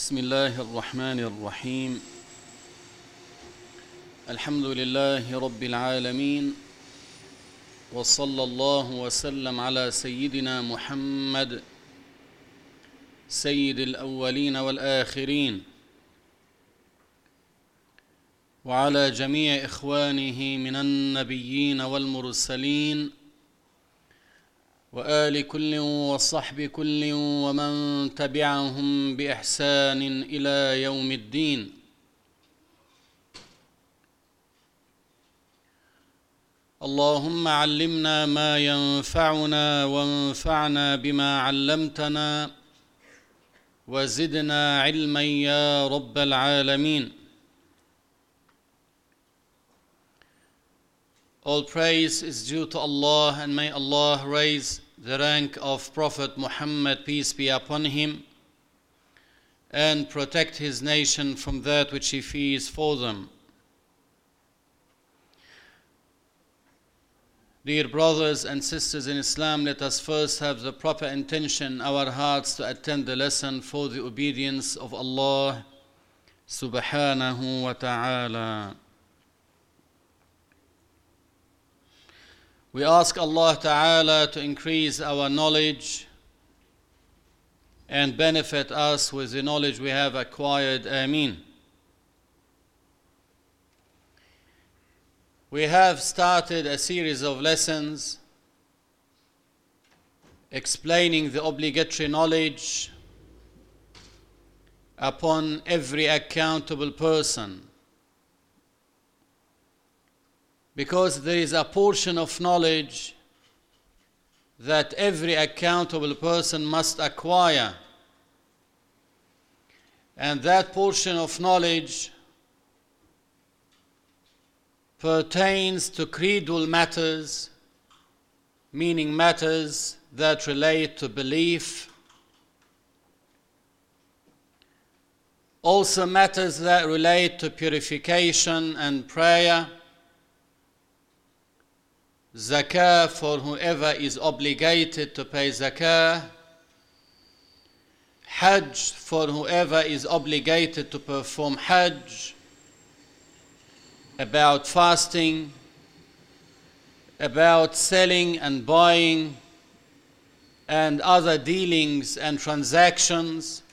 بسم الله الرحمن الرحيم. الحمد لله رب العالمين وصلى الله وسلم على سيدنا محمد سيد الأولين والآخرين وعلى جميع إخوانه من النبيين والمرسلين وآل كل وصحب كل ومن تبعهم بإحسان إلى يوم الدين. اللهم علمنا ما ينفعنا وانفعنا بما علمتنا وزدنا علما يا رب العالمين. All praise is due to Allah and may Allah raise the rank of Prophet Muhammad, peace be upon him, and protect his nation from that which he fears for them. Dear brothers and sisters in Islam, let us first have the proper intention, our hearts to attend the lesson for the obedience of Allah subhanahu wa ta'ala. We ask Allah Ta'ala to increase our knowledge and benefit us with the knowledge we have acquired. Ameen. We have started a series of lessons explaining the obligatory knowledge upon every accountable person because there is a portion of knowledge that every accountable person must acquire. And that portion of knowledge pertains to creedal matters, meaning matters that relate to belief, also matters that relate to purification and prayer zakah for whoever is obligated to pay zakah, hajj for whoever is obligated to perform hajj, about fasting, about selling and buying, and other dealings and transactions.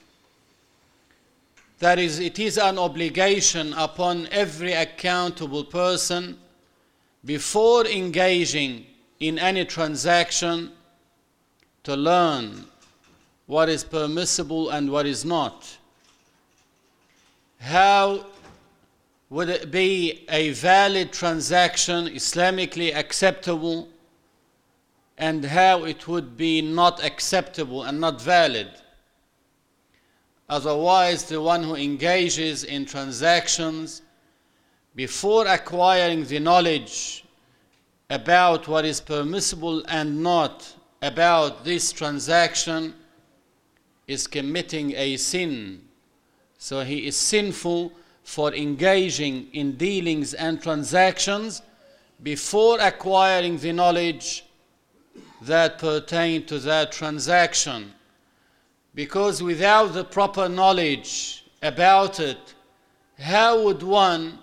That is, it is an obligation upon every accountable person before engaging in any transaction to learn what is permissible and what is not. How would it be a valid transaction, Islamically acceptable, and how it would be not acceptable and not valid? Otherwise, the one who engages in transactions before acquiring the knowledge about what is permissible and not about this transaction is committing a sin. So he is sinful for engaging in dealings and transactions before acquiring the knowledge that pertain to that transaction. Because without the proper knowledge about it, how would one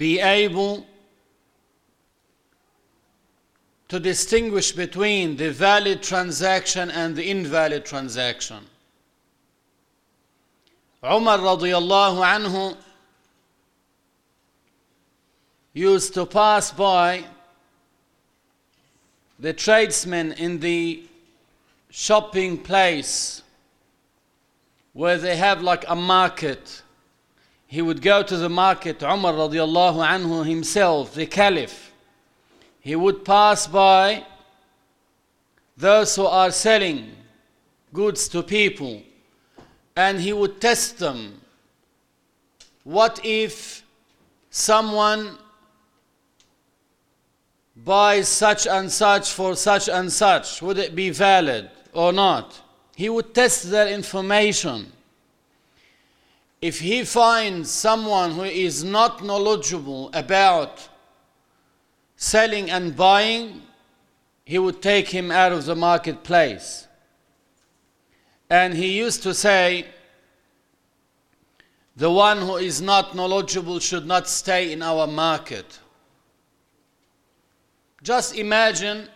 be able to distinguish between the valid transaction and the invalid transaction. Umar radiallahu anhu used to pass by the tradesmen in the shopping place where they have like a market he would go to the market, Umar radiallahu anhu himself, the caliph. He would pass by those who are selling goods to people and he would test them. What if someone buys such and such for such and such? Would it be valid or not? He would test their information if he finds someone who is not knowledgeable about selling and buying, he would take him out of the marketplace. And he used to say, the one who is not knowledgeable should not stay in our market. Just imagine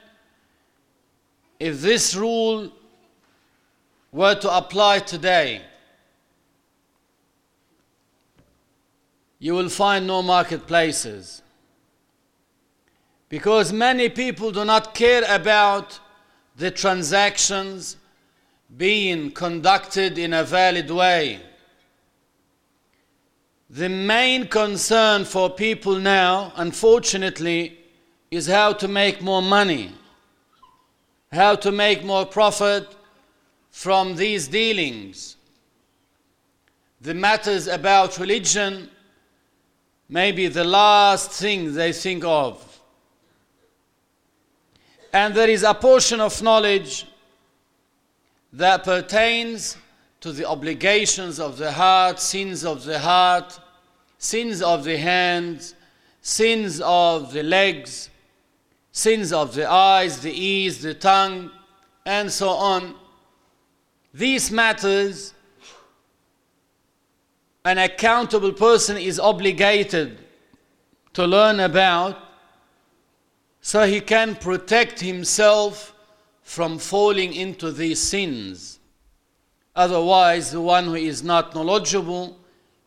if this rule were to apply today. You will find no marketplaces. Because many people do not care about the transactions being conducted in a valid way. The main concern for people now, unfortunately, is how to make more money, how to make more profit from these dealings. The matters about religion may be the last thing they think of. And there is a portion of knowledge that pertains to the obligations of the heart, sins of the heart, sins of the hands, sins of the legs, sins of the eyes, the ears, the tongue, and so on. These matters, an accountable person is obligated to learn about so he can protect himself from falling into these sins. Otherwise, the one who is not knowledgeable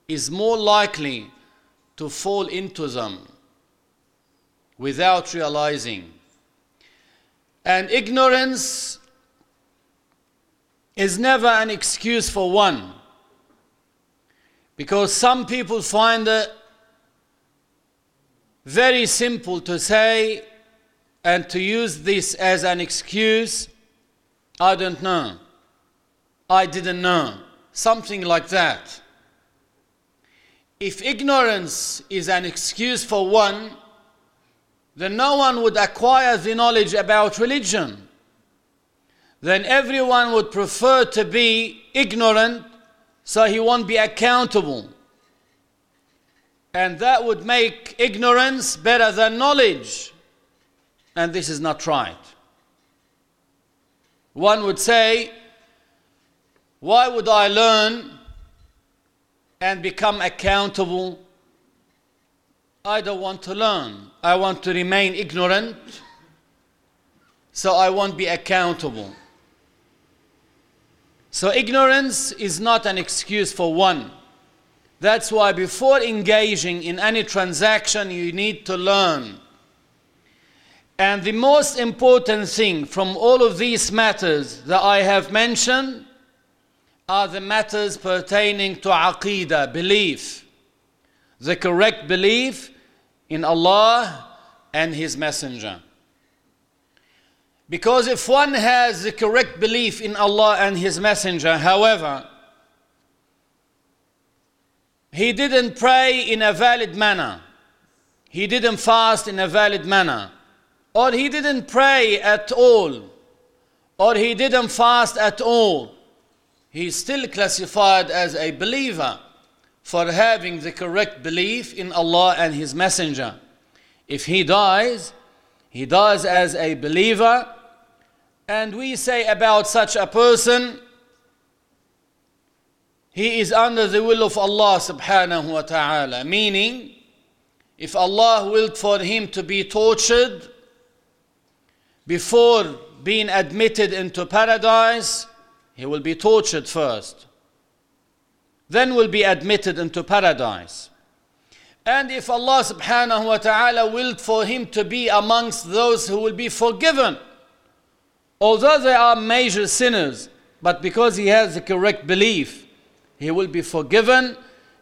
is more likely to fall into them without realizing. And ignorance is never an excuse for one. Because some people find it very simple to say, and to use this as an excuse, I don't know. I didn't know. Something like that. If ignorance is an excuse for one, then no one would acquire the knowledge about religion. Then everyone would prefer to be ignorant so he won't be accountable. And that would make ignorance better than knowledge and this is not right. One would say, Why would I learn and become accountable? I don't want to learn. I want to remain ignorant, so I won't be accountable. So, ignorance is not an excuse for one. That's why, before engaging in any transaction, you need to learn. And the most important thing from all of these matters that I have mentioned are the matters pertaining to aqidah, belief. The correct belief in Allah and His Messenger. Because if one has the correct belief in Allah and His Messenger, however, he didn't pray in a valid manner, he didn't fast in a valid manner, or he didn't pray at all, or he didn't fast at all, he's still classified as a believer for having the correct belief in Allah and His Messenger. If he dies, he dies as a believer, and we say about such a person, he is under the will of Allah subhanahu wa ta'ala. Meaning, if Allah willed for him to be tortured, before being admitted into paradise, he will be tortured first. Then will be admitted into paradise. And if Allah subhanahu wa ta'ala willed for him to be amongst those who will be forgiven, although they are major sinners, but because he has the correct belief, he will be forgiven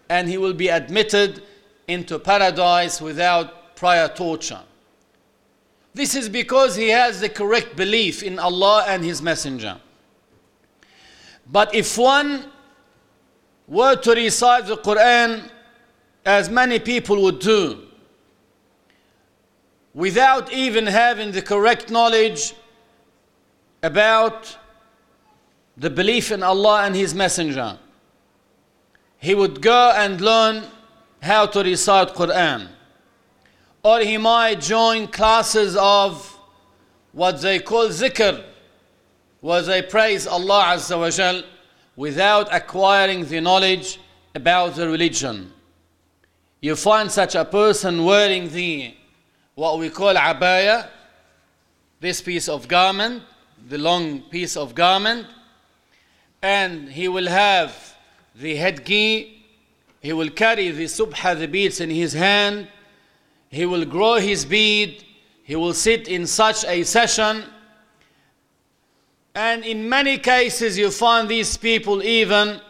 and he will be admitted into paradise without prior torture. This is because he has the correct belief in Allah and His Messenger. But if one were to recite the Quran as many people would do, without even having the correct knowledge about the belief in Allah and His Messenger, he would go and learn how to recite Quran or he might join classes of what they call zikr, where they praise Allah Azza wa Jal without acquiring the knowledge about the religion. You find such a person wearing the what we call abaya, this piece of garment, the long piece of garment, and he will have the headgear, he will carry the subha, the beads in his hand, he will grow his bead, he will sit in such a session. And in many cases, you find these people even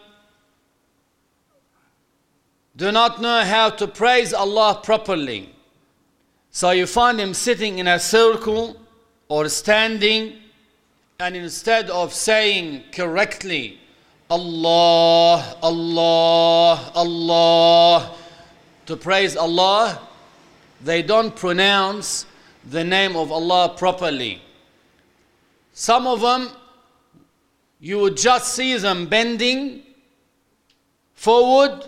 do not know how to praise Allah properly. So you find him sitting in a circle or standing, and instead of saying correctly, Allah, Allah, Allah, to praise Allah, they don't pronounce the name of Allah properly. Some of them, you would just see them bending forward,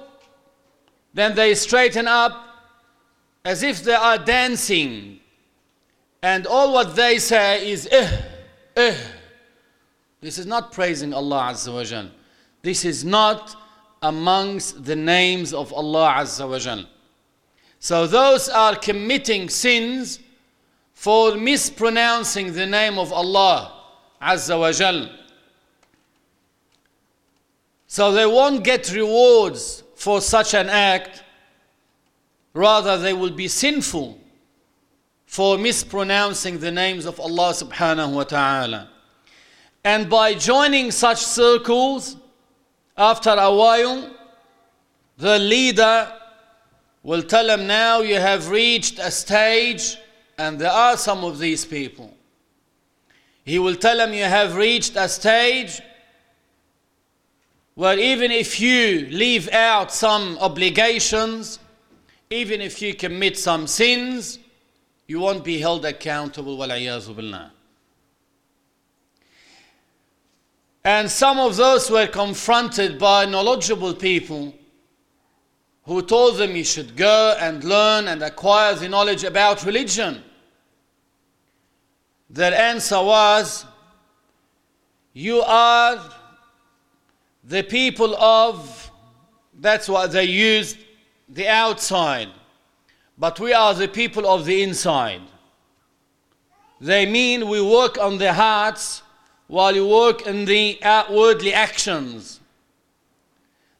then they straighten up as if they are dancing. And all what they say is, eh, eh. This is not praising Allah Azza wa Jal. This is not amongst the names of Allah Azza wa Jal. So those are committing sins for mispronouncing the name of Allah Azza wa Jal. So they won't get rewards for such an act, rather, they will be sinful for mispronouncing the names of Allah subhanahu wa ta'ala. And by joining such circles, after a while, the leader will tell them now you have reached a stage and there are some of these people. He will tell them, You have reached a stage where even if you leave out some obligations, even if you commit some sins, you won't be held accountable. Billah. And some of those were confronted by knowledgeable people who told them you should go and learn and acquire the knowledge about religion. Their answer was, You are the people of, that's what they used, the outside, but we are the people of the inside. They mean we work on the hearts while you work in the outwardly actions.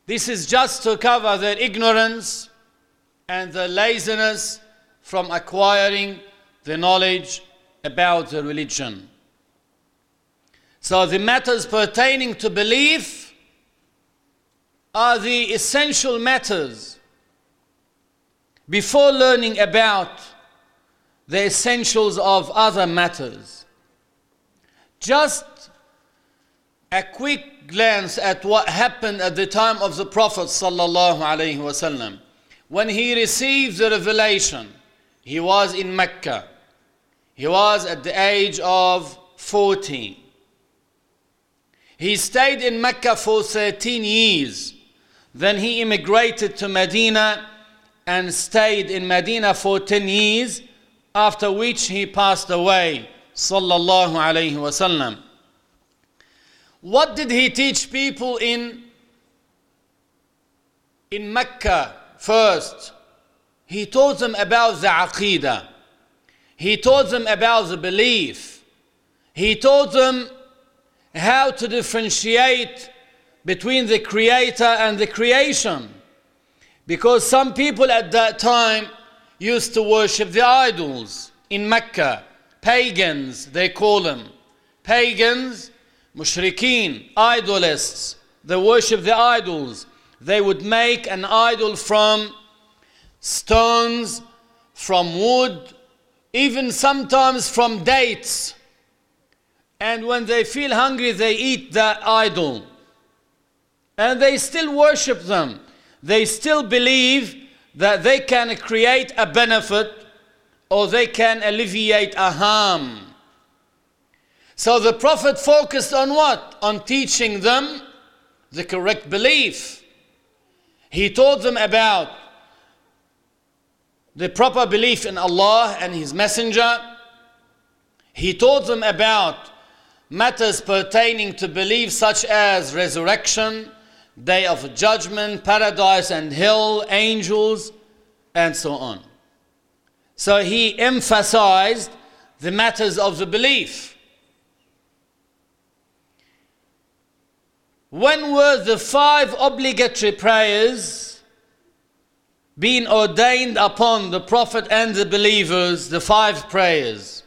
This is just to cover their ignorance and their laziness from acquiring the knowledge about the religion. So the matters pertaining to belief are the essential matters before learning about the essentials of other matters. Just a quick glance at what happened at the time of the Prophet sallallahu. When he received the revelation, he was in Mecca. He was at the age of 14. He stayed in Mecca for 13 years. Then he immigrated to Medina and stayed in Medina for 10 years, after which he passed away. Sallallahu wasallam. What did he teach people in, in Mecca first? He taught them about the Aqidah. He taught them about the belief. He taught them how to differentiate between the creator and the creation. Because some people at that time used to worship the idols in Mecca. Pagans, they call them. Pagans, mushrikeen, idolists. They worship the idols. They would make an idol from stones, from wood, even sometimes from dates. And when they feel hungry, they eat that idol. And they still worship them. They still believe that they can create a benefit or they can alleviate a harm. So the Prophet focused on what? On teaching them the correct belief. He taught them about the proper belief in Allah and His Messenger. He taught them about matters pertaining to belief such as resurrection, day of judgment, paradise and hell, angels, and so on. So he emphasized the matters of the belief. When were the five obligatory prayers being ordained upon the Prophet and the believers, the five prayers?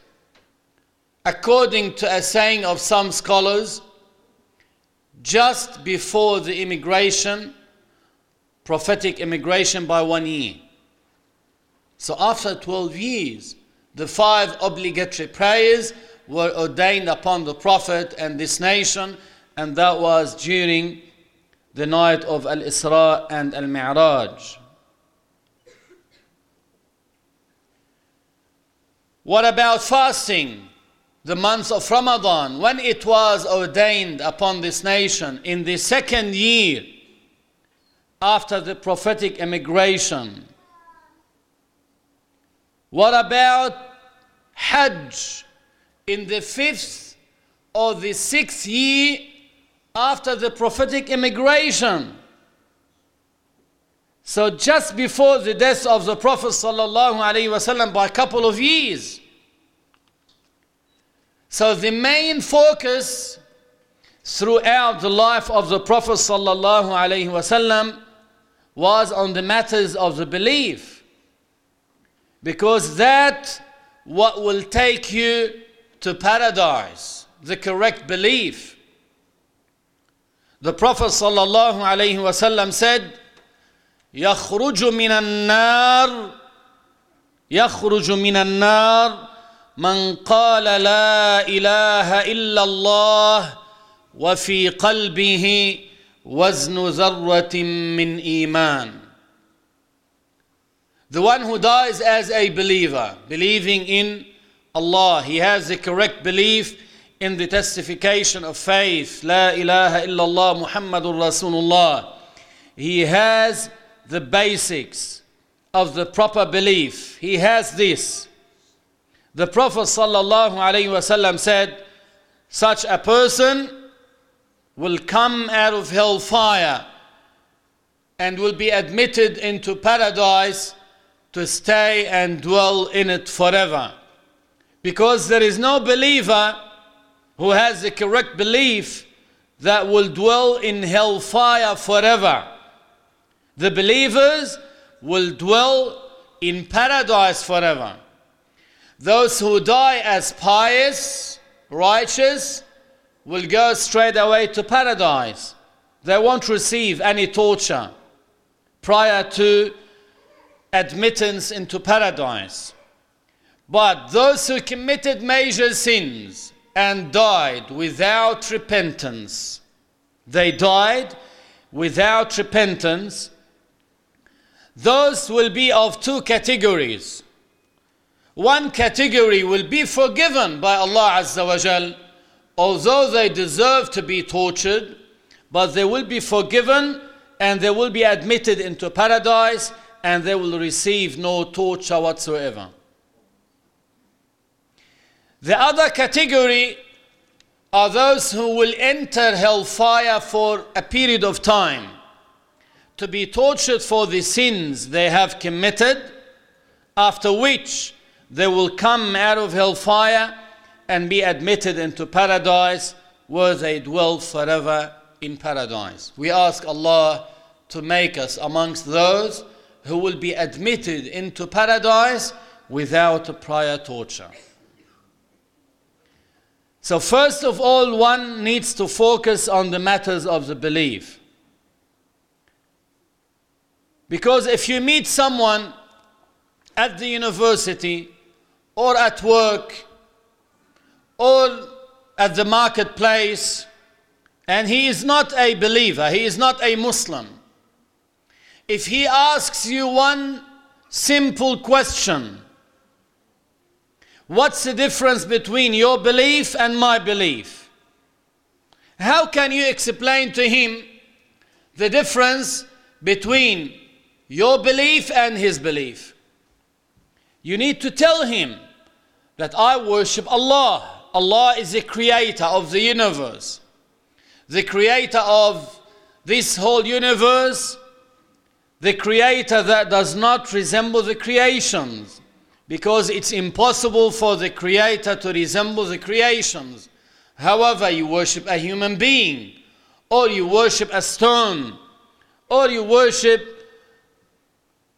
According to a saying of some scholars, just before the immigration, prophetic immigration by one year. So after 12 years, the five obligatory prayers were ordained upon the Prophet and this nation, and that was during the night of Al Isra and Al Mi'raj. What about fasting? The month of Ramadan, when it was ordained upon this nation in the second year after the prophetic emigration. What about Hajj in the fifth or the sixth year after the prophetic immigration? So just before the death of the Prophet ﷺ by a couple of years. So the main focus throughout the life of the Prophet ﷺ was on the matters of the belief because that what will take you to paradise the correct belief the prophet sallallahu alaihi wasallam said يخرج من النار يخرج من النار من قال لا اله الا الله وفي قلبه وزن ذره من ايمان the one who dies as a believer, believing in Allah, he has the correct belief in the testification of faith. La ilaha illallah Muhammadur Rasulullah. He has the basics of the proper belief. He has this. The Prophet sallallahu wasallam said, such a person will come out of hellfire and will be admitted into paradise to stay and dwell in it forever. Because there is no believer who has the correct belief that will dwell in hellfire forever. The believers will dwell in paradise forever. Those who die as pious, righteous, will go straight away to paradise. They won't receive any torture prior to admittance into paradise. But those who committed major sins and died without repentance, they died without repentance, those will be of two categories. One category will be forgiven by Allah Azza wa Jal, although they deserve to be tortured, but they will be forgiven and they will be admitted into paradise and they will receive no torture whatsoever. The other category are those who will enter hellfire for a period of time to be tortured for the sins they have committed, after which they will come out of hellfire and be admitted into paradise where they dwell forever in paradise. We ask Allah to make us amongst those who will be admitted into paradise without prior torture. So, first of all, one needs to focus on the matters of the belief. Because if you meet someone at the university or at work or at the marketplace and he is not a believer, he is not a Muslim, if he asks you one simple question What's the difference between your belief and my belief? How can you explain to him the difference between your belief and his belief? You need to tell him that I worship Allah. Allah is the creator of the universe, the creator of this whole universe, the creator that does not resemble the creations because it's impossible for the creator to resemble the creations. However, you worship a human being, or you worship a stone, or you worship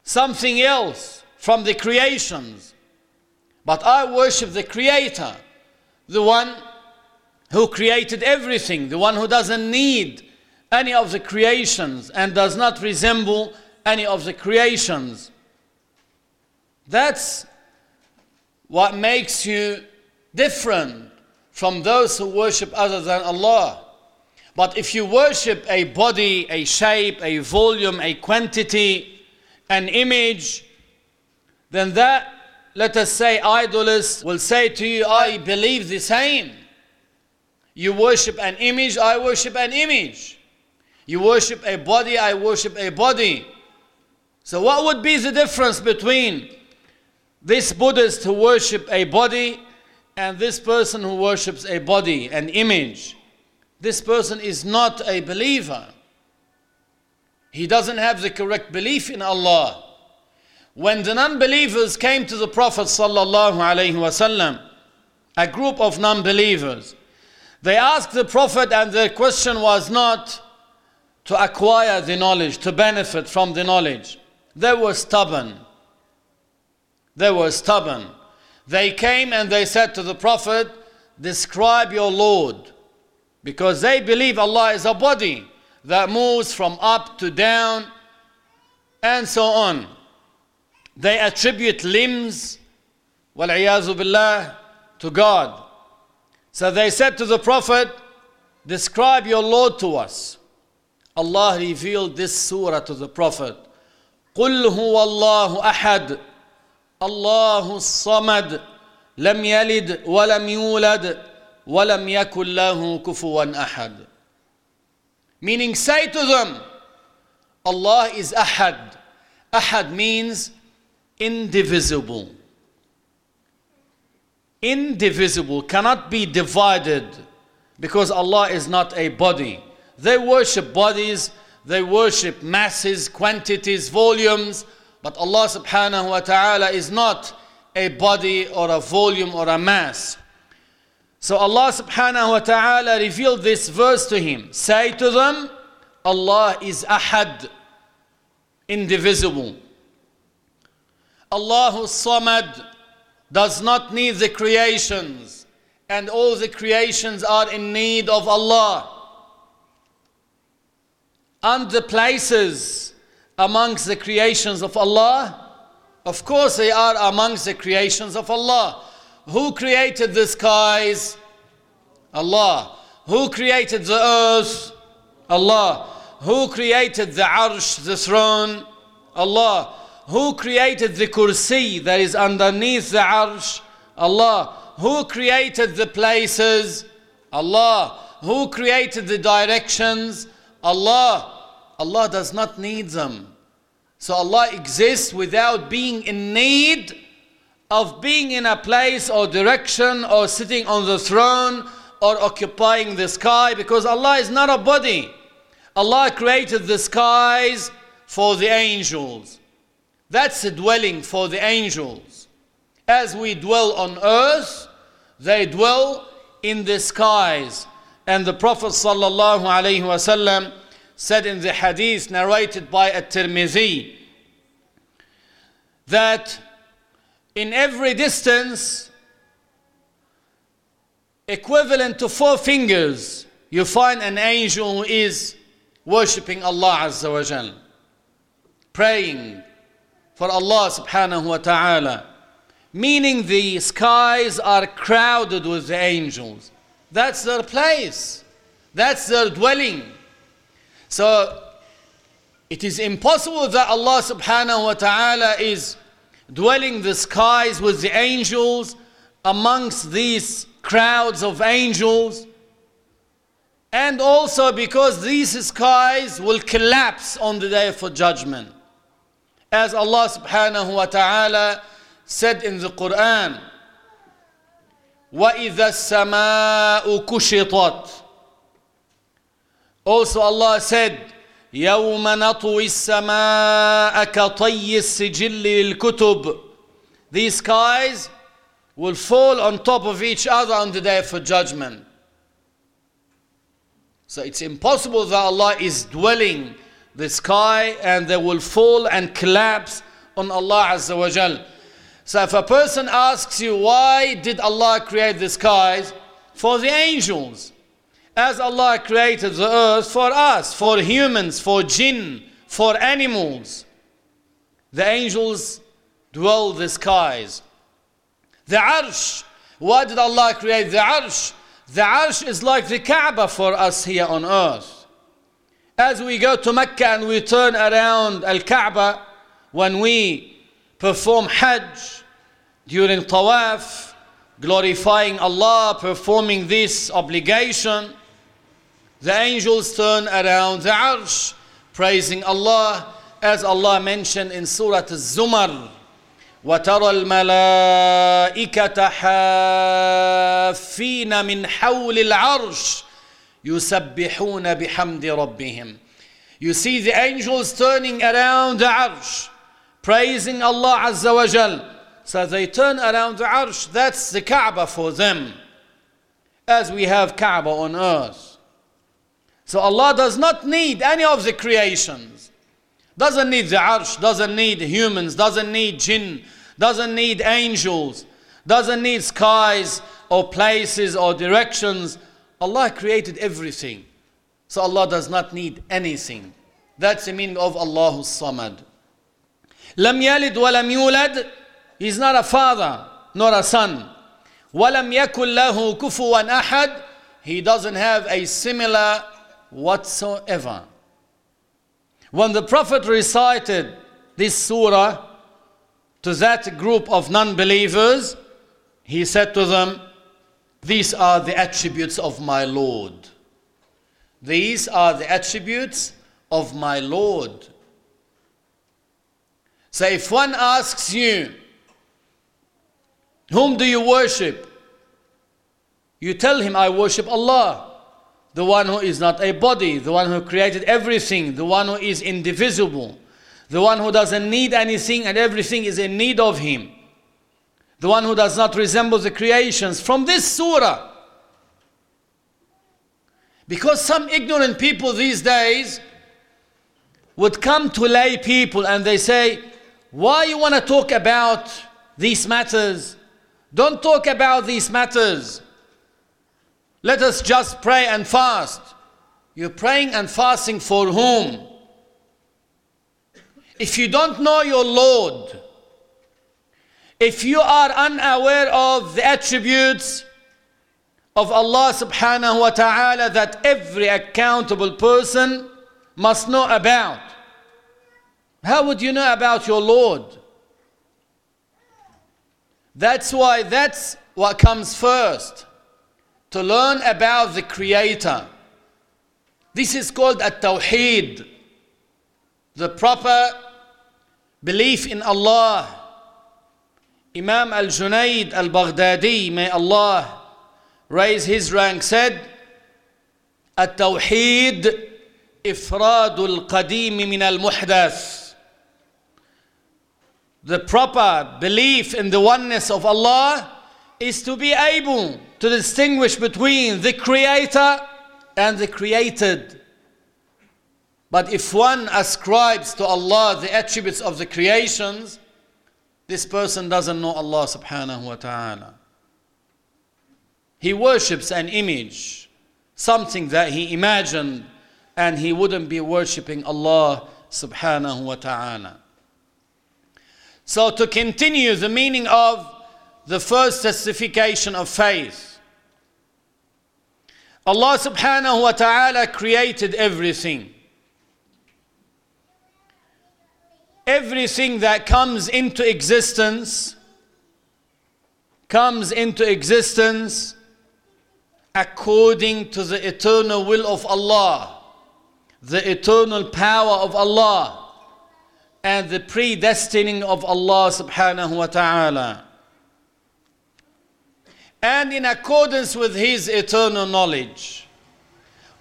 something else from the creations. But I worship the creator, the one who created everything, the one who doesn't need any of the creations and does not resemble any of the creations. That's what makes you different from those who worship other than Allah. But if you worship a body, a shape, a volume, a quantity, an image, then that, let us say, idolists will say to you, I believe the same. You worship an image, I worship an image. You worship a body, I worship a body. So, what would be the difference between this Buddhist who worship a body and this person who worships a body, an image? This person is not a believer. He doesn't have the correct belief in Allah. When the non-believers came to the Prophet wasallam, a group of non-believers, they asked the Prophet, and their question was not to acquire the knowledge, to benefit from the knowledge. They were stubborn. They were stubborn. They came and they said to the Prophet, Describe your Lord. Because they believe Allah is a body that moves from up to down and so on. They attribute limbs, billah, to God. So they said to the Prophet, Describe your Lord to us. Allah revealed this surah to the Prophet. قل هو الله أحد الله الصمد لم يلد ولم يولد ولم يكن له كفوا أحد Meaning say to them, Allah is Ahad. Ahad means indivisible. Indivisible, cannot be divided because Allah is not a body. They worship bodies, they worship masses, quantities, volumes, but Allah subhanahu wa ta'ala is not a body or a volume or a mass. So Allah subhanahu wa ta'ala revealed this verse to him. Say to them, Allah is ahad, indivisible. Allahu samad does not need the creations, and all the creations are in need of Allah and the places amongst the creations of Allah? Of course, they are amongst the creations of Allah. Who created the skies? Allah. Who created the earth? Allah. Who created the arsh, the throne? Allah. Who created the kursi that is underneath the arsh? Allah. Who created the places? Allah. Who created the directions? Allah. Allah does not need them. So Allah exists without being in need of being in a place or direction or sitting on the throne or occupying the sky because Allah is not a body. Allah created the skies for the angels. That's a dwelling for the angels. As we dwell on earth, they dwell in the skies. And the Prophet sallallahu alaihi wasallam said in the hadith narrated by At-Tirmidhi that in every distance equivalent to four fingers you find an angel who is worshipping Allah Azza wa Jal praying for Allah subhanahu wa ta'ala. Meaning the skies are crowded with the angels. That's their place. That's their dwelling so it is impossible that Allah subhanahu wa ta'ala is dwelling the skies with the angels amongst these crowds of angels. And also because these skies will collapse on the day of judgment. As Allah subhanahu wa ta'ala said in the Quran, وَإِذَا السَّمَاءُ كُشِطَتْ also Allah said, يوم نطوي السماء كطي السجل للكتب These skies will fall on top of each other on the day of judgment. So it's impossible that Allah is dwelling the sky and they will fall and collapse on Allah Azza wa Jal. So if a person asks you, why did Allah create the skies? For the angels. As Allah created the earth for us, for humans, for jinn, for animals. The angels dwell the skies. The arsh. Why did Allah create the arsh? The arsh is like the Kaaba for us here on earth. As we go to Mecca and we turn around Al Kaaba, when we perform Hajj during Tawaf, glorifying Allah, performing this obligation, the angels turn around the Arsh, praising Allah, as Allah mentioned in Surah Az-Zumar. وترى الملائكة حافين من حول العرش يسبحون بحمد ربهم You see the angels turning around the arsh praising Allah Azza wa Jal so they turn around the arsh that's the Kaaba for them as we have Kaaba on earth So Allah does not need any of the creations. Doesn't need the arsh, doesn't need humans, doesn't need jinn, doesn't need angels, doesn't need skies or places or directions. Allah created everything. So Allah does not need anything. That's the meaning of Allahu Samad. Lam yalid wa lam yulad. He's not a father nor a son. Wa lam yakul lahu kufuwan ahad. He doesn't have a similar whatsoever. When the Prophet recited this surah, to that group of non believers, he said to them, These are the attributes of my Lord. These are the attributes of my Lord. So if one asks you, Whom do you worship? You tell him, I worship Allah, the one who is not a body, the one who created everything, the one who is indivisible the one who doesn't need anything and everything is in need of him, the one who does not resemble the creations from this surah. Because some ignorant people these days would come to lay people and they say, Why you want to talk about these matters? Don't talk about these matters. Let us just pray and fast. You're praying and fasting for whom? If you don't know your Lord, if you are unaware of the attributes of Allah subhanahu wa ta'ala that every accountable person must know about, how would you know about your Lord? That's why that's what comes first to learn about the Creator. This is called a tawheed, the proper belief in Allah. Imam al Junaid al Baghdadi, may Allah raise his rank, said, التوحيد إفراد القديم من المحدث. The proper belief in the oneness of Allah is to be able to distinguish between the creator and the created. But if one ascribes to Allah the attributes of the creations, this person doesn't know Allah subhanahu wa ta'ala. He worships an image, something that he imagined, and he wouldn't be worshipping Allah subhanahu wa ta'ala. So, to continue the meaning of the first testification of faith, Allah subhanahu wa ta'ala created everything. everything that comes into existence comes into existence according to the eternal will of Allah, the eternal power of Allah, and the predestining of Allah subhanahu wa ta'ala And in accordance with His eternal knowledge.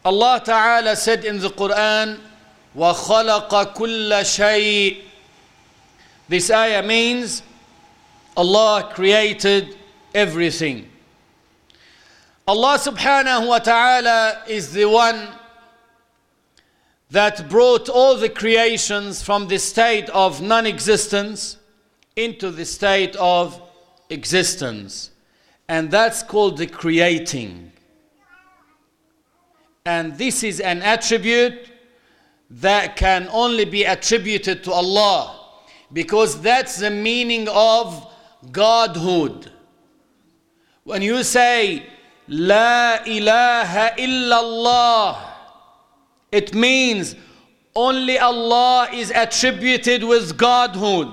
Allah Ta'ala said in the Quran, وَخَلَقَ كُلَّ شَيْءٍ This ayah means Allah created everything. Allah subhanahu wa ta'ala is the one that brought all the creations from the state of non existence into the state of existence. And that's called the creating. And this is an attribute that can only be attributed to Allah because that's the meaning of Godhood. When you say, La ilaha illallah, it means only Allah is attributed with Godhood.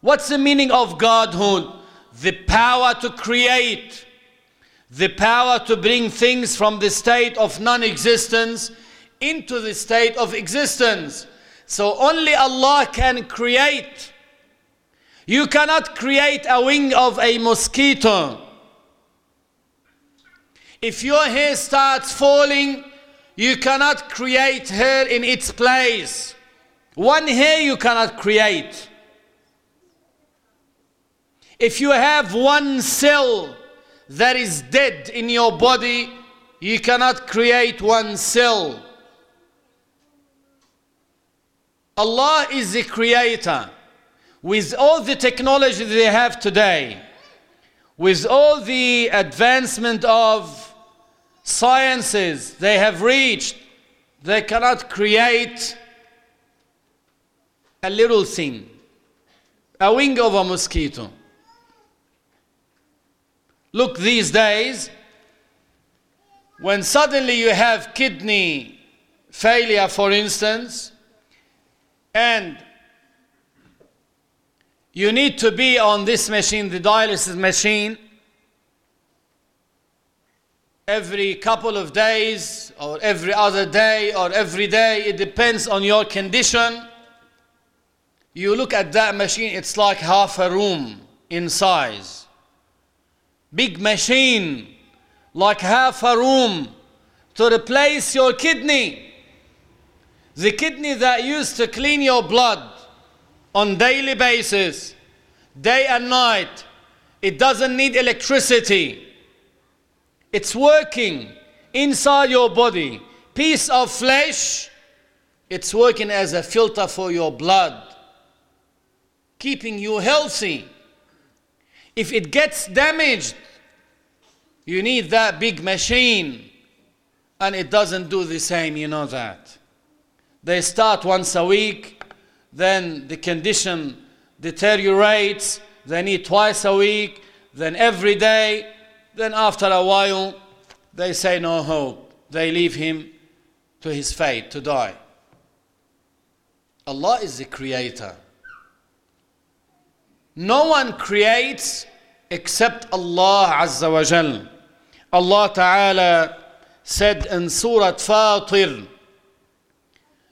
What's the meaning of Godhood? The power to create, the power to bring things from the state of non existence into the state of existence. So only Allah can create. You cannot create a wing of a mosquito. If your hair starts falling, you cannot create hair in its place. One hair you cannot create. If you have one cell that is dead in your body, you cannot create one cell. Allah is the creator. With all the technology they have today, with all the advancement of sciences they have reached, they cannot create a little thing, a wing of a mosquito. Look, these days, when suddenly you have kidney failure, for instance, and you need to be on this machine, the dialysis machine, every couple of days or every other day or every day. It depends on your condition. You look at that machine, it's like half a room in size. Big machine, like half a room to replace your kidney. The kidney that used to clean your blood on daily basis, day and night, it doesn't need electricity. It's working inside your body. Piece of flesh, it's working as a filter for your blood, keeping you healthy. If it gets damaged, you need that big machine, and it doesn't do the same, you know that. They start once a week, then the condition deteriorates, they need twice a week, then every day, then after a while, they say no hope. They leave him to his fate to die. Allah is the creator. No one creates except Allah Azza wa Jal. Allah Ta'ala said in Surah Fatir,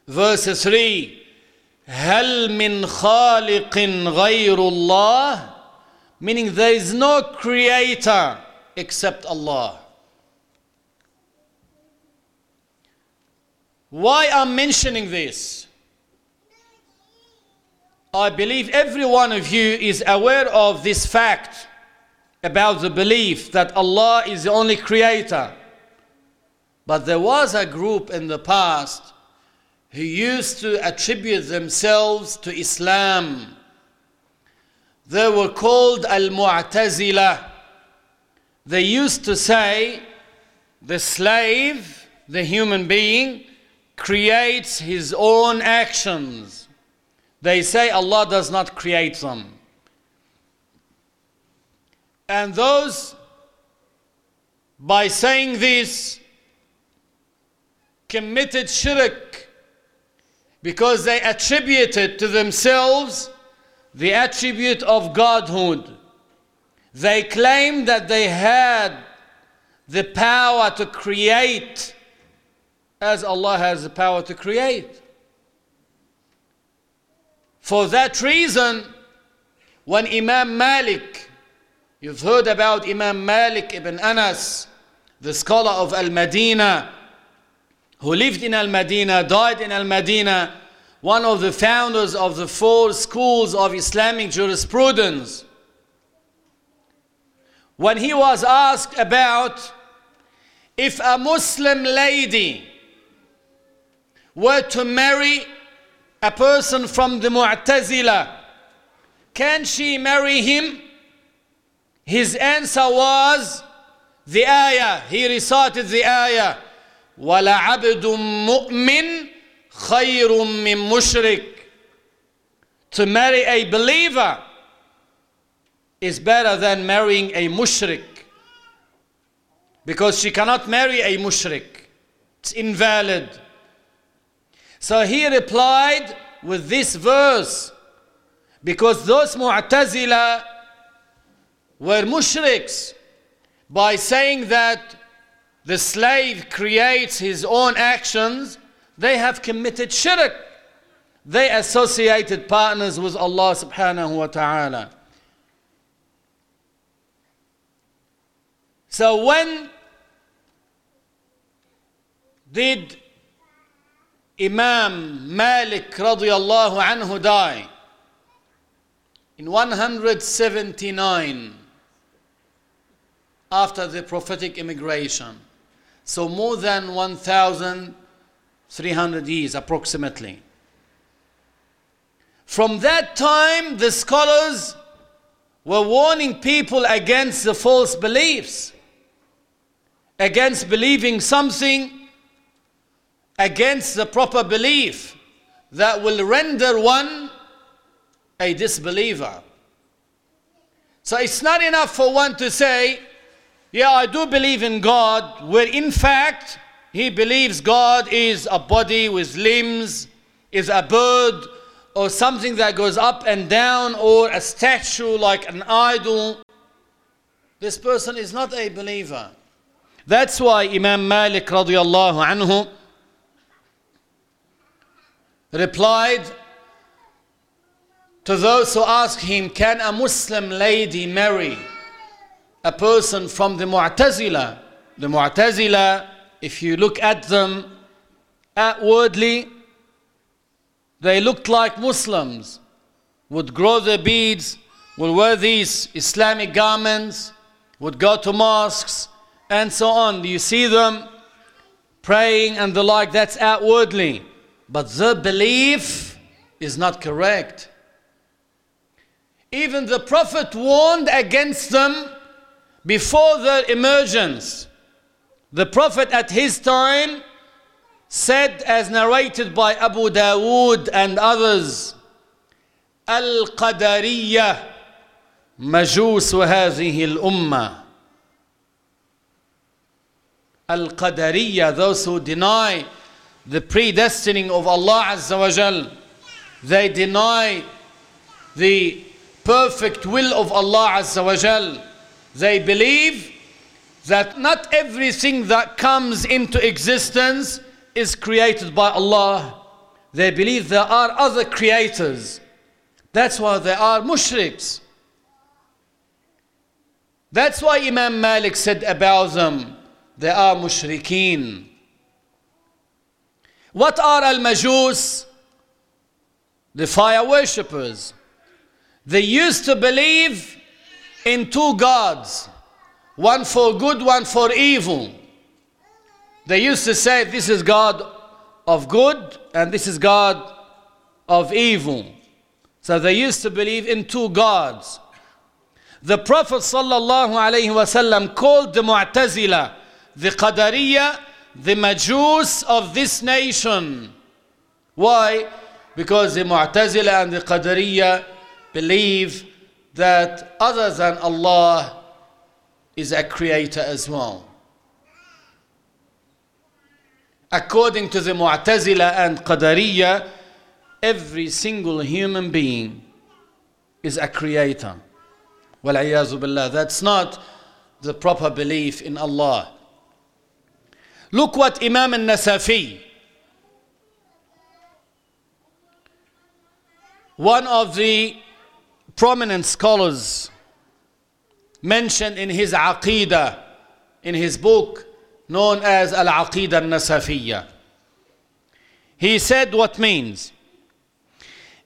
verse 3 هل من خالق غير الله meaning there is no creator except Allah why I'm mentioning this I believe every one of you is aware of this fact about the belief that Allah is the only creator but there was a group in the past who used to attribute themselves to Islam. They were called Al Mu'tazila. They used to say the slave, the human being, creates his own actions. They say Allah does not create them. And those, by saying this, committed shirk because they attributed to themselves the attribute of godhood. They claimed that they had the power to create as Allah has the power to create. For that reason, when Imam Malik, you've heard about Imam Malik ibn Anas, the scholar of Al Madinah, who lived in Al Medina, died in Al Medina, one of the founders of the four schools of Islamic jurisprudence, when he was asked about if a Muslim lady were to marry a person from the Mu'tazila, can she marry him? His answer was the ayah. He recited the ayah. وَلَعَبْدٌ مُؤْمِنٌ خَيْرٌ مِّن مُشْرِكٍ To marry a believer is better than marrying a mushrik. Because she cannot marry a mushrik. It's invalid. So he replied with this verse. Because those Mu'tazila were mushriks by saying that the slave creates his own actions, they have committed shirk. They associated partners with Allah subhanahu wa ta'ala. So when did Imam Malik radiallahu anhu die? In 179 after the prophetic immigration. So more than 1,300 years approximately. From that time, the scholars were warning people against the false beliefs against believing something against the proper belief that will render one a disbeliever. So it's not enough for one to say, Yeah, I do believe in God, where in fact he believes God is a body with limbs, is a bird, or something that goes up and down, or a statue like an idol. This person is not a believer. That's why Imam Malik radiallahu anhu replied to those who asked him, Can a Muslim lady marry a person from the Mu'tazila? The Mu'tazila, if you look at them outwardly, they looked like Muslims, would grow their beads, would wear these Islamic garments, would go to mosques, and so on. Do you see them praying and the like? That's outwardly. But the belief is not correct. Even the Prophet warned against them before their emergence. The Prophet at his time said, as narrated by Abu Dawood and others, Al Qadariyah مجوس هذه الأمة Al Qadariyah, those who deny the predestining of Allah Azza wa Jal, they deny the perfect will of Allah Azza wa Jal. They believe that not everything that comes into existence is created by Allah. They believe there are other creators. That's why they are mushriks. That's why Imam Malik said about them, they are mushrikeen. What are al majus? The fire worshippers. They used to believe in two gods, one for good, one for evil. They used to say, This is God of good, and this is God of evil. So they used to believe in two gods. The Prophet ﷺ called the Mu'tazila the Qadariya, the Majus of this nation. Why? Because the Mu'tazila and the Qadariya believe that other than Allah is a creator as well. According to the Mu'tazila and Qadariya, every single human being is a creator. Well, that's not the proper belief in Allah. Look what Imam al-Nasafi, one of the prominent scholars, mentioned in his Aqidah, in his book known as Al-Aqidah al-Nasafiyya. He said what means.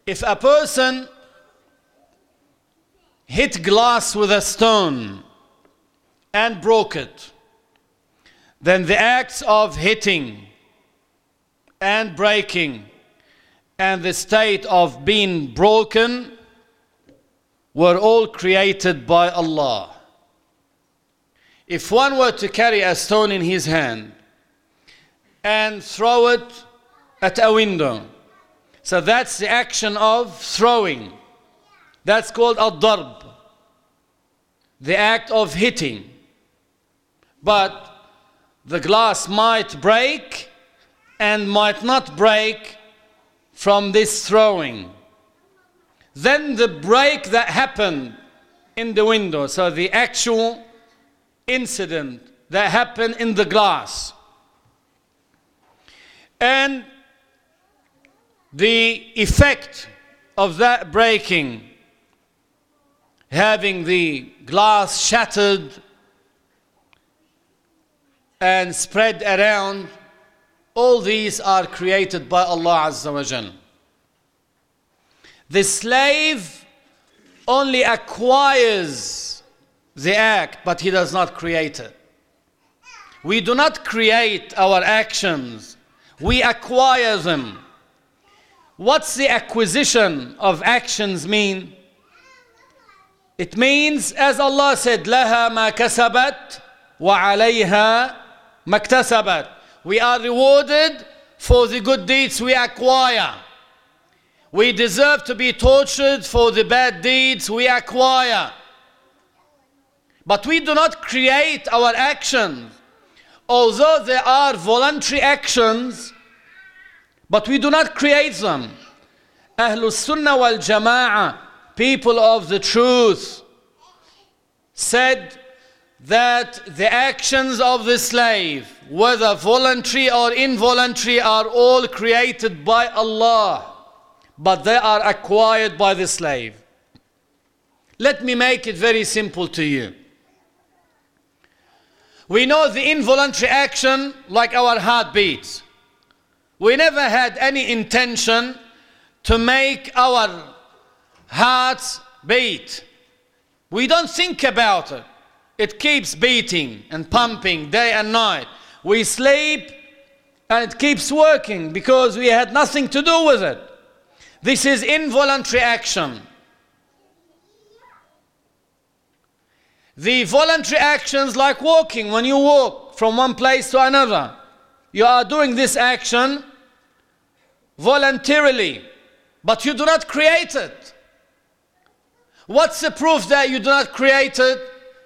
If a person hit glass with a stone and broke it, then the acts of hitting and breaking and the state of being broken were all created by Allah. If one were to carry a stone in his hand and throw it at a window, so that's the action of throwing. That's called ad-darb, the act of hitting. But the glass might break and might not break from this throwing. Then the break that happened in the window, so the actual incident that happened in the glass. And the effect of that breaking, having the glass shattered and spread around, all these are created by Allah Azza wa Jal. The slave only acquires the act, but he does not create it. We do not create our actions, we acquire them. What's the acquisition of actions mean? It means, as Allah said, لها ما كسبت وعليها maktasabat. We are rewarded for the good deeds we acquire. We deserve to be tortured for the bad deeds we acquire. But we do not create our actions. Although they are voluntary actions, but we do not create them. Ahlul Sunnah wal Jama'ah, people of the truth, said that the actions of the slave, whether voluntary or involuntary, are all created by Allah, but they are acquired by the slave. Let me make it very simple to you. We know the involuntary action like our heartbeats. We never had any intention to make our hearts beat. We don't think about it. It keeps beating and pumping day and night. We sleep and it keeps working because we had nothing to do with it. This is involuntary action. The voluntary actions, like walking, when you walk from one place to another, you are doing this action voluntarily, but you do not create it. What's the proof that you do not create it?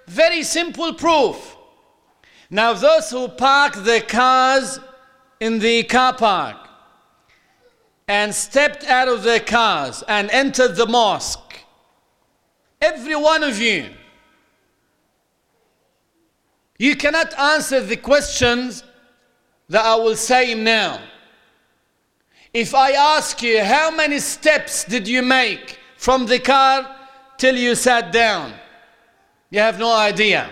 Very simple proof. Now, those who park their cars in the car park and stepped out of their cars and entered the mosque, every one of you, you cannot answer the questions that I will say now. If I ask you, how many steps did you make from the car till you sat down? You have no idea.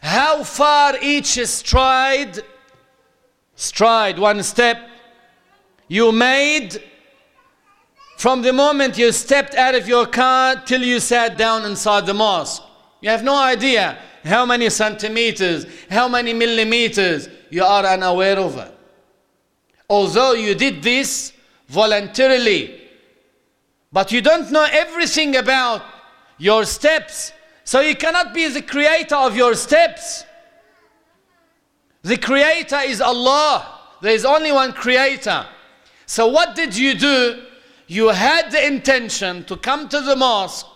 How far each stride, stride, one step, you made from the moment you stepped out of your car till you sat down inside the mosque. You have no idea how many centimeters, how many millimeters you are unaware of it although you did this voluntarily, but you don't know everything about your steps, so you cannot be the creator of your steps. The creator is Allah. There is only one creator. So, what did you do? You had the intention to come to the mosque.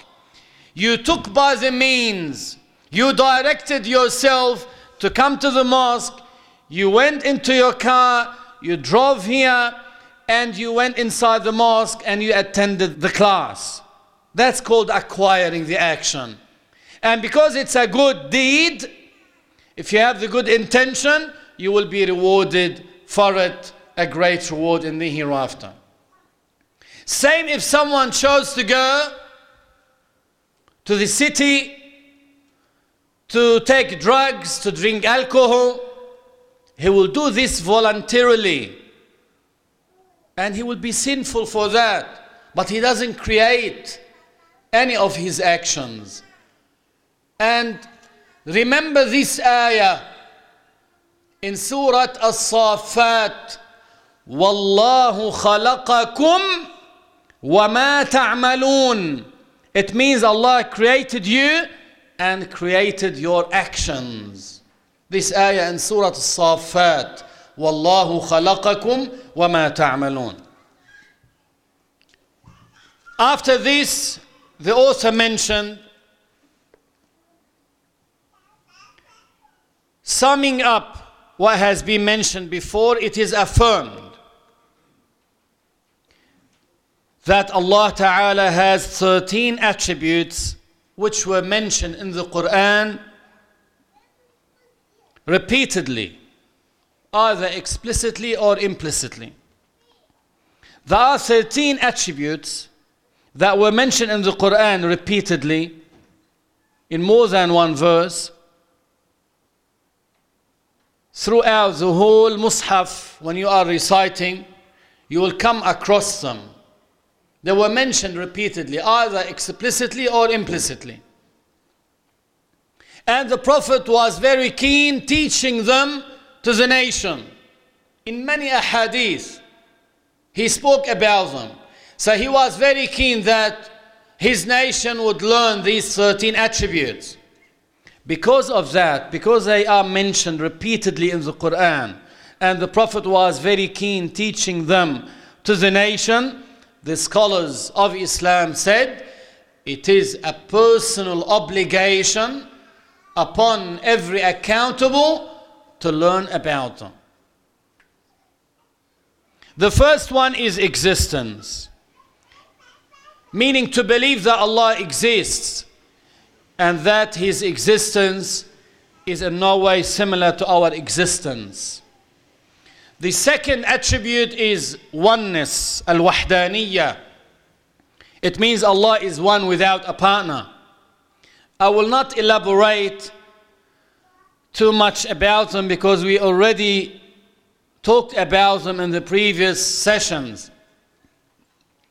You took by the means. You directed yourself to come to the mosque. You went into your car you drove here and you went inside the mosque and you attended the class. That's called acquiring the action. And because it's a good deed, if you have the good intention, you will be rewarded for it a great reward in the hereafter. Same if someone chose to go to the city to take drugs, to drink alcohol, he will do this voluntarily. and he will be sinful for that. But he doesn't create any of his actions. And remember this ayah in Surah As-Saffat والله خلقكم وما تعملون It means Allah created you and created your actions. This ayah in Surah As-Saffat والله خلقكم وما تعملون After this, the author mentioned summing up what has been mentioned before, it is affirmed that Allah Ta'ala has 13 attributes which were mentioned in the Quran repeatedly, either explicitly or implicitly. There are 13 attributes that were mentioned in the Quran repeatedly in more than one verse throughout the whole Mus'haf when you are reciting you will come across them. They were mentioned repeatedly either explicitly or implicitly. And the prophet was very keen teaching them to the nation. In many ahadith he spoke about them. So he was very keen that his nation would learn these 13 attributes. Because of that, because they are mentioned repeatedly in the Quran, and the Prophet was very keen teaching them to the nation, the scholars of Islam said it is a personal obligation upon every accountable to learn about them. The first one is existence meaning to believe that Allah exists and that His existence is in no way similar to our existence. The second attribute is oneness, al wahdaniyya. It means Allah is one without a partner. I will not elaborate too much about them because we already talked about them in the previous sessions.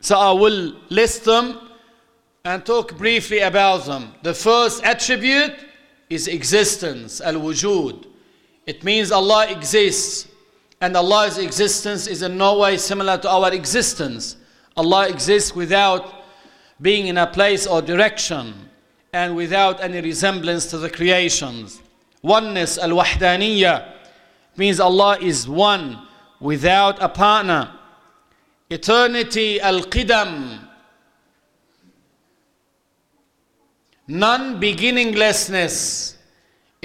So I will list them and talk briefly about them. The first attribute is existence, al wujud. It means Allah exists, and Allah's existence is in no way similar to our existence. Allah exists without being in a place or direction and without any resemblance to the creations. Oneness, al wahdaniyya, means Allah is one without a partner eternity al-qidam non-beginninglessness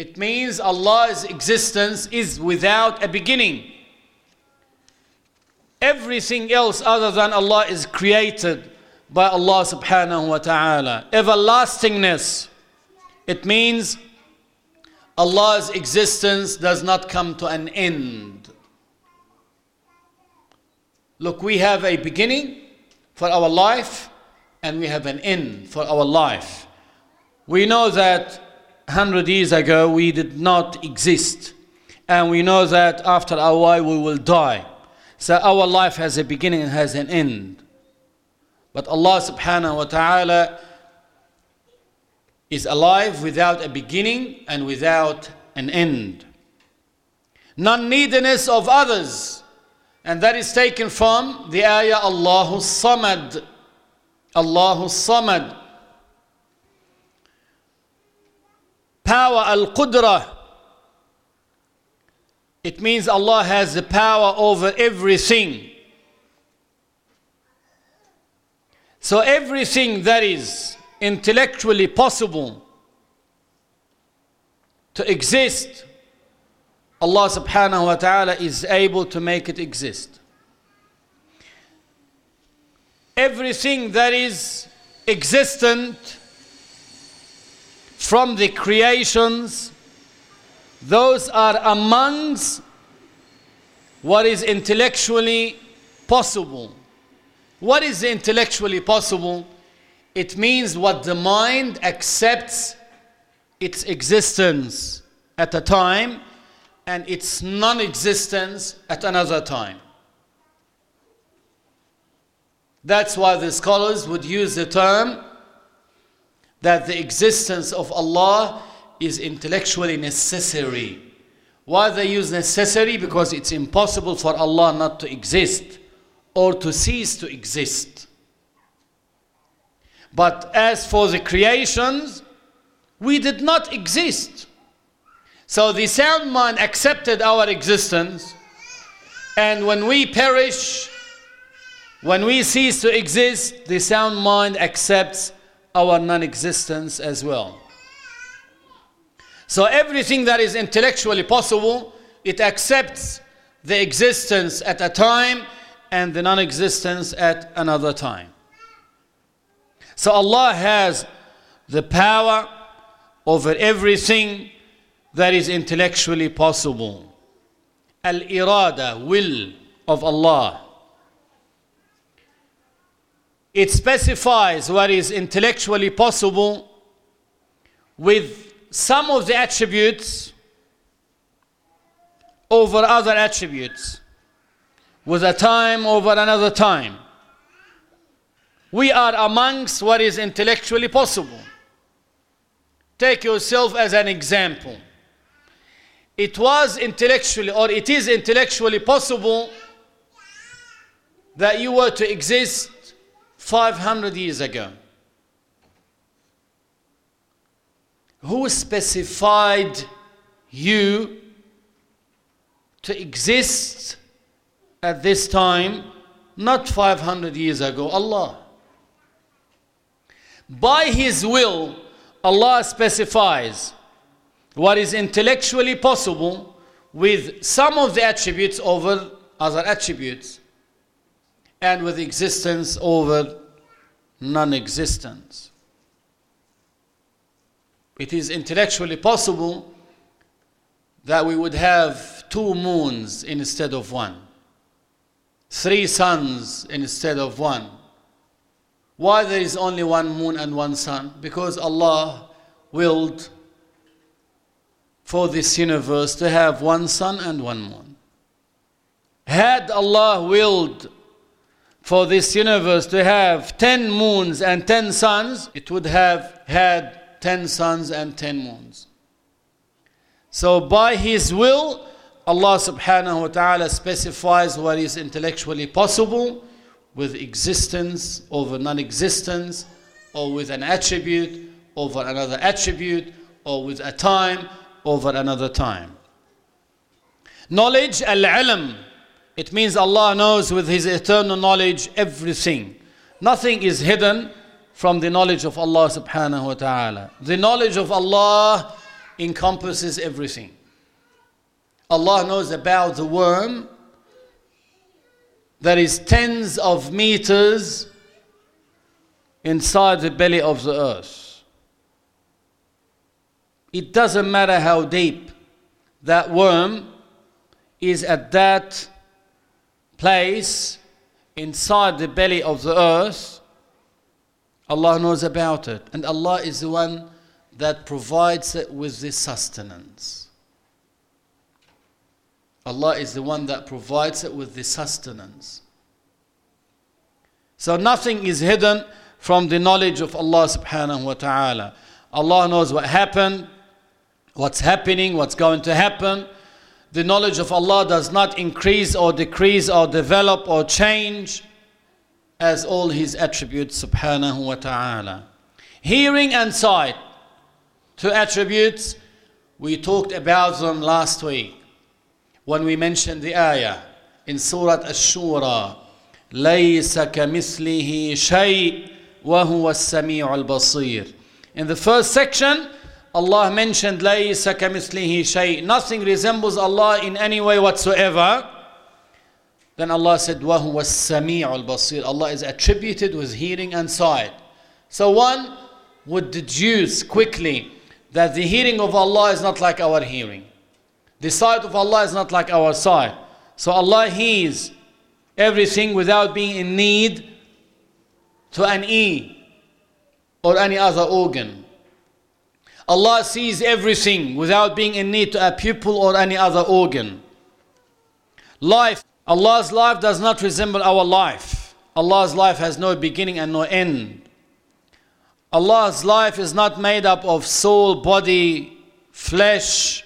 it means Allah's existence is without a beginning. Everything else other than Allah is created by Allah subhanahu wa ta'ala. Everlastingness. It means Allah's existence does not come to an end. Look, we have a beginning for our life and we have an end for our life. We know that 100 years ago we did not exist. And we know that after a while we will die. So our life has a beginning and has an end. But Allah subhanahu wa ta'ala is alive without a beginning and without an end. Non neediness of others and that is taken from the ayah Allahu Samad. Allahu Samad. Power al Qudra. It means Allah has the power over everything. So everything that is intellectually possible to exist Allah subhanahu wa ta'ala is able to make it exist. Everything that is existent from the creations, those are amongst what is intellectually possible. What is intellectually possible? It means what the mind accepts its existence at a time and its non existence at another time. That's why the scholars would use the term that the existence of Allah is intellectually necessary. Why they use necessary? Because it's impossible for Allah not to exist or to cease to exist. But as for the creations, we did not exist. So the sound mind accepted our existence, and when we perish, when we cease to exist, the sound mind accepts our non existence as well. So everything that is intellectually possible, it accepts the existence at a time and the non existence at another time. So Allah has the power over everything that is intellectually possible. Al irada, will of Allah. It specifies what is intellectually possible with some of the attributes over other attributes, with a time over another time. We are amongst what is intellectually possible. Take yourself as an example. It was intellectually, or it is intellectually possible that you were to exist 500 years ago. Who specified you to exist at this time, not 500 years ago? Allah. By His will, Allah specifies what is intellectually possible with some of the attributes over other attributes and with existence over non existence. It is intellectually possible that we would have two moons instead of one, three suns instead of one. Why there is only one moon and one sun? Because Allah willed for this universe to have one sun and one moon. Had Allah willed for this universe to have 10 moons and 10 suns, it would have had 10 suns and 10 moons. So, by His will, Allah subhanahu wa ta'ala specifies what is intellectually possible with existence over non existence, or with an attribute over another attribute, or with a time over another time. Knowledge, al ilm, it means Allah knows with His eternal knowledge everything. Nothing is hidden from the knowledge of Allah subhanahu wa ta'ala. The knowledge of Allah encompasses everything. Allah knows about the worm that is tens of meters inside the belly of the earth. It doesn't matter how deep that worm is at that place inside the belly of the earth, Allah knows about it. And Allah is the one that provides it with the sustenance. Allah is the one that provides it with the sustenance. So nothing is hidden from the knowledge of Allah subhanahu wa ta'ala. Allah knows what happened, what's happening, what's going to happen the knowledge of Allah does not increase or decrease or develop or change as all His attributes subhanahu wa ta'ala. Hearing and sight, two attributes, we talked about them last week when we mentioned the ayah in Surah Ash-Shura. ليس كمثله شيء وهو السميع البصير. In the first section, Allah mentioned لَيْسَ كَمِثْلِهِ شَيْء Nothing resembles Allah in any way whatsoever. Then Allah said, وَهُوَ السَّمِيعُ الْبَصِيرُ Allah is attributed with hearing and sight. So one would deduce quickly that the hearing of Allah is not like our hearing. The sight of Allah is not like our sight. So Allah hears everything without being in need to an ear or any other organ. Allah sees everything without being in need to a pupil or any other organ. Life, Allah's life does not resemble our life. Allah's life has no beginning and no end. Allah's life is not made up of soul, body, flesh,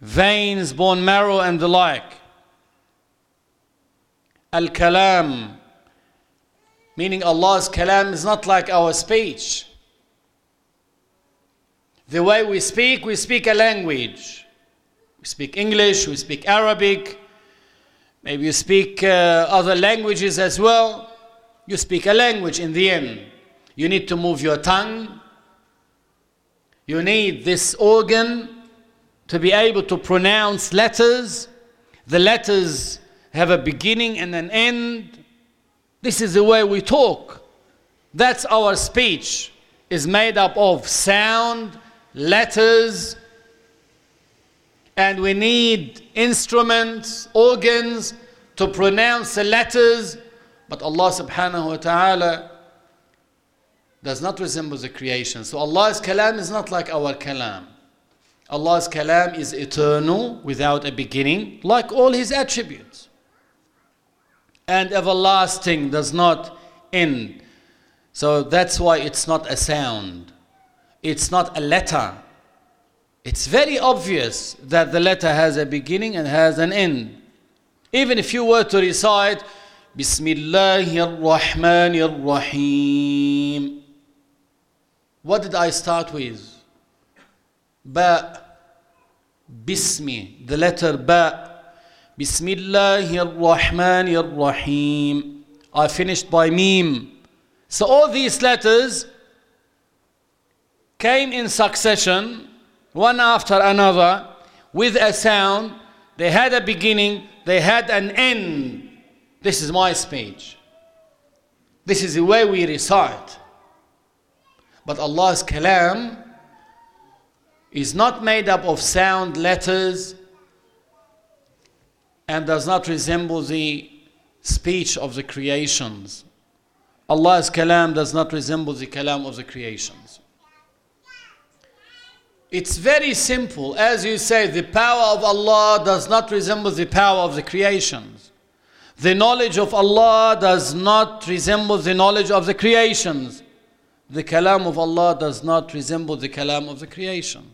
veins, bone marrow, and the like. Al Kalam, meaning Allah's Kalam is not like our speech. The way we speak, we speak a language. We speak English, we speak Arabic, maybe you speak uh, other languages as well. You speak a language in the end. You need to move your tongue. You need this organ to be able to pronounce letters. The letters have a beginning and an end. This is the way we talk. That's our speech is made up of sound, letters, and we need instruments, organs to pronounce the letters. But Allah subhanahu wa ta'ala does not resemble the creation. So Allah's kalam is not like our kalam. Allah's kalam is eternal, without a beginning, like all His attributes. And everlasting does not end. So that's why it's not a sound. It's not a letter. It's very obvious that the letter has a beginning and has an end. Even if you were to recite Bismillahir Rahmanir Rahim what did I start with? Ba. Bismi. The letter Ba. Bismillahir Rahmanir Rahim. I finished by Mim. So all these letters came in succession, one after another, with a sound. They had a beginning, they had an end. This is my speech. This is the way we recite. But Allah's kalam is not made up of sound letters and does not resemble the speech of the creations. Allah's kalam does not resemble the kalam of the creations. It's very simple. As you say, the power of Allah does not resemble the power of the creations. The knowledge of Allah does not resemble the knowledge of the creations the kalam of Allah does not resemble the kalam of the creation.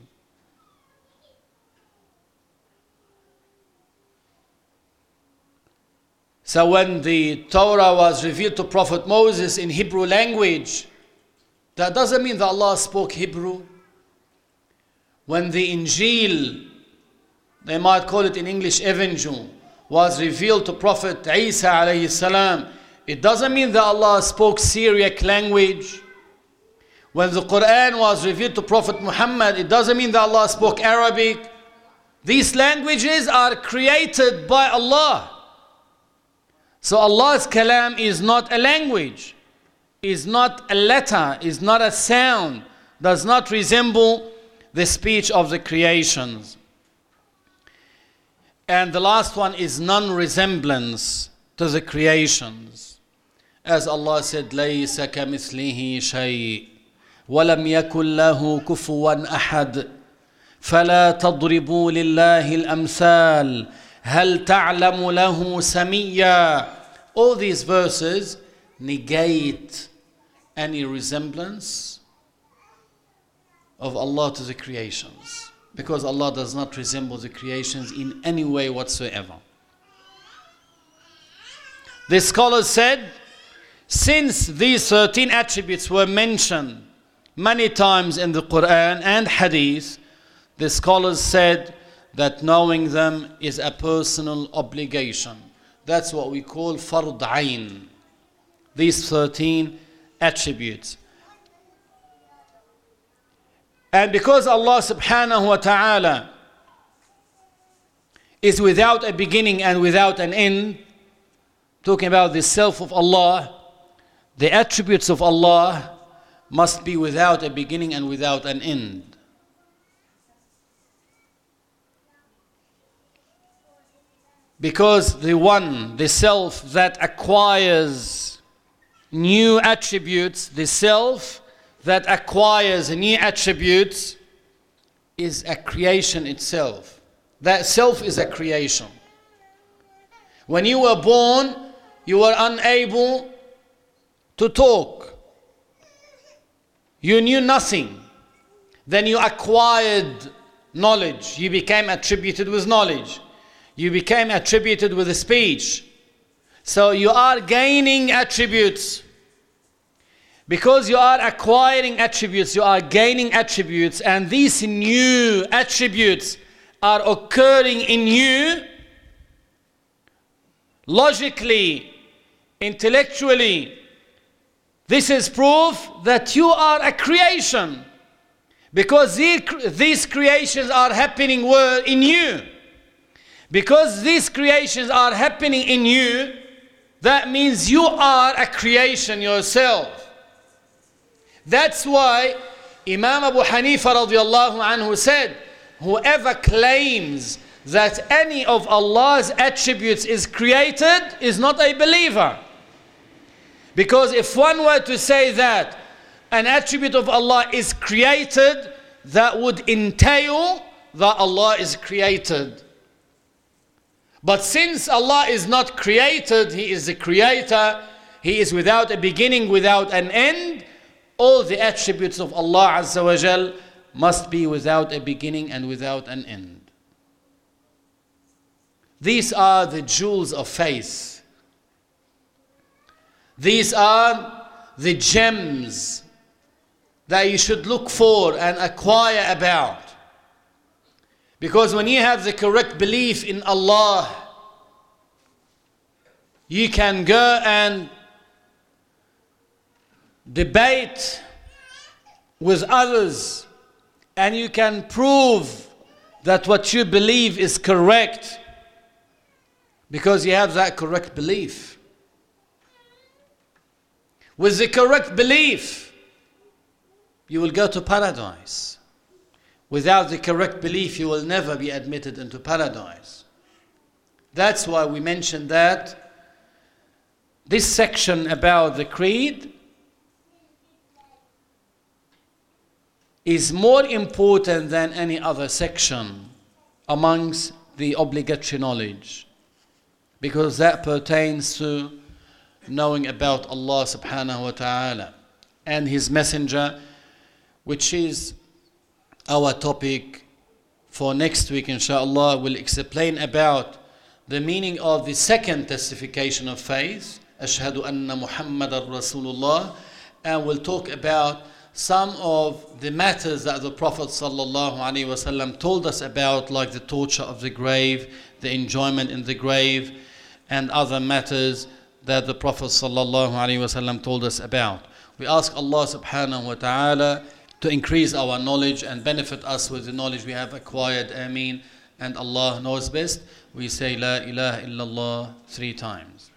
So when the Torah was revealed to Prophet Moses in Hebrew language, that doesn't mean that Allah spoke Hebrew. When the Injil, they might call it in English Evangel, was revealed to Prophet Isa alayhi salam, it doesn't mean that Allah spoke Syriac language. When the Quran was revealed to Prophet Muhammad, it doesn't mean that Allah spoke Arabic. These languages are created by Allah. So Allah's kalam is not a language, is not a letter, is not a sound, does not resemble the speech of the creations. And the last one is non resemblance to the creations. As Allah said, لَيْسَ كَمِثْلِهِ شَيْءٍ ولم يكن له كفوا احد فلا تضربوا لله الامثال هل تعلم له سميا all these verses negate any resemblance of Allah to the creations because Allah does not resemble the creations in any way whatsoever. The scholars said, since these 13 attributes were mentioned Many times in the Quran and Hadith, the scholars said that knowing them is a personal obligation. That's what we call fard ayn. These 13 attributes. And because Allah subhanahu wa ta'ala is without a beginning and without an end, talking about the self of Allah, the attributes of Allah, must be without a beginning and without an end. Because the one, the self that acquires new attributes, the self that acquires new attributes is a creation itself. That self is a creation. When you were born, you were unable to talk. You knew nothing. Then you acquired knowledge. You became attributed with knowledge. You became attributed with speech. So you are gaining attributes. Because you are acquiring attributes, you are gaining attributes, and these new attributes are occurring in you logically, intellectually. This is proof that you are a creation because these creations are happening in you. Because these creations are happening in you, that means you are a creation yourself. That's why Imam Abu Hanifa radiallahu anhu said, whoever claims that any of Allah's attributes is created is not a believer. Because if one were to say that an attribute of Allah is created, that would entail that Allah is created. But since Allah is not created, He is the creator, He is without a beginning, without an end, all the attributes of Allah Azza wa Jal must be without a beginning and without an end. These are the jewels of faith. These are the gems that you should look for and acquire about. Because when you have the correct belief in Allah, you can go and debate with others and you can prove that what you believe is correct because you have that correct belief. With the correct belief, you will go to paradise. Without the correct belief, you will never be admitted into paradise. That's why we mentioned that this section about the creed is more important than any other section amongst the obligatory knowledge because that pertains to knowing about Allah subhanahu wa ta'ala and His Messenger, which is our topic for next week, inshallah. We'll explain about the meaning of the second testification of faith, Ashhadu anna Muhammadan Rasulullah, and we'll talk about some of the matters that the Prophet ﷺ told us about, like the torture of the grave, the enjoyment in the grave, and other matters that the Prophet ﷺ told us about. We ask Allah subhanahu wa ta'ala to increase our knowledge and benefit us with the knowledge we have acquired. Ameen. And Allah knows best. We say La ilaha illallah three times.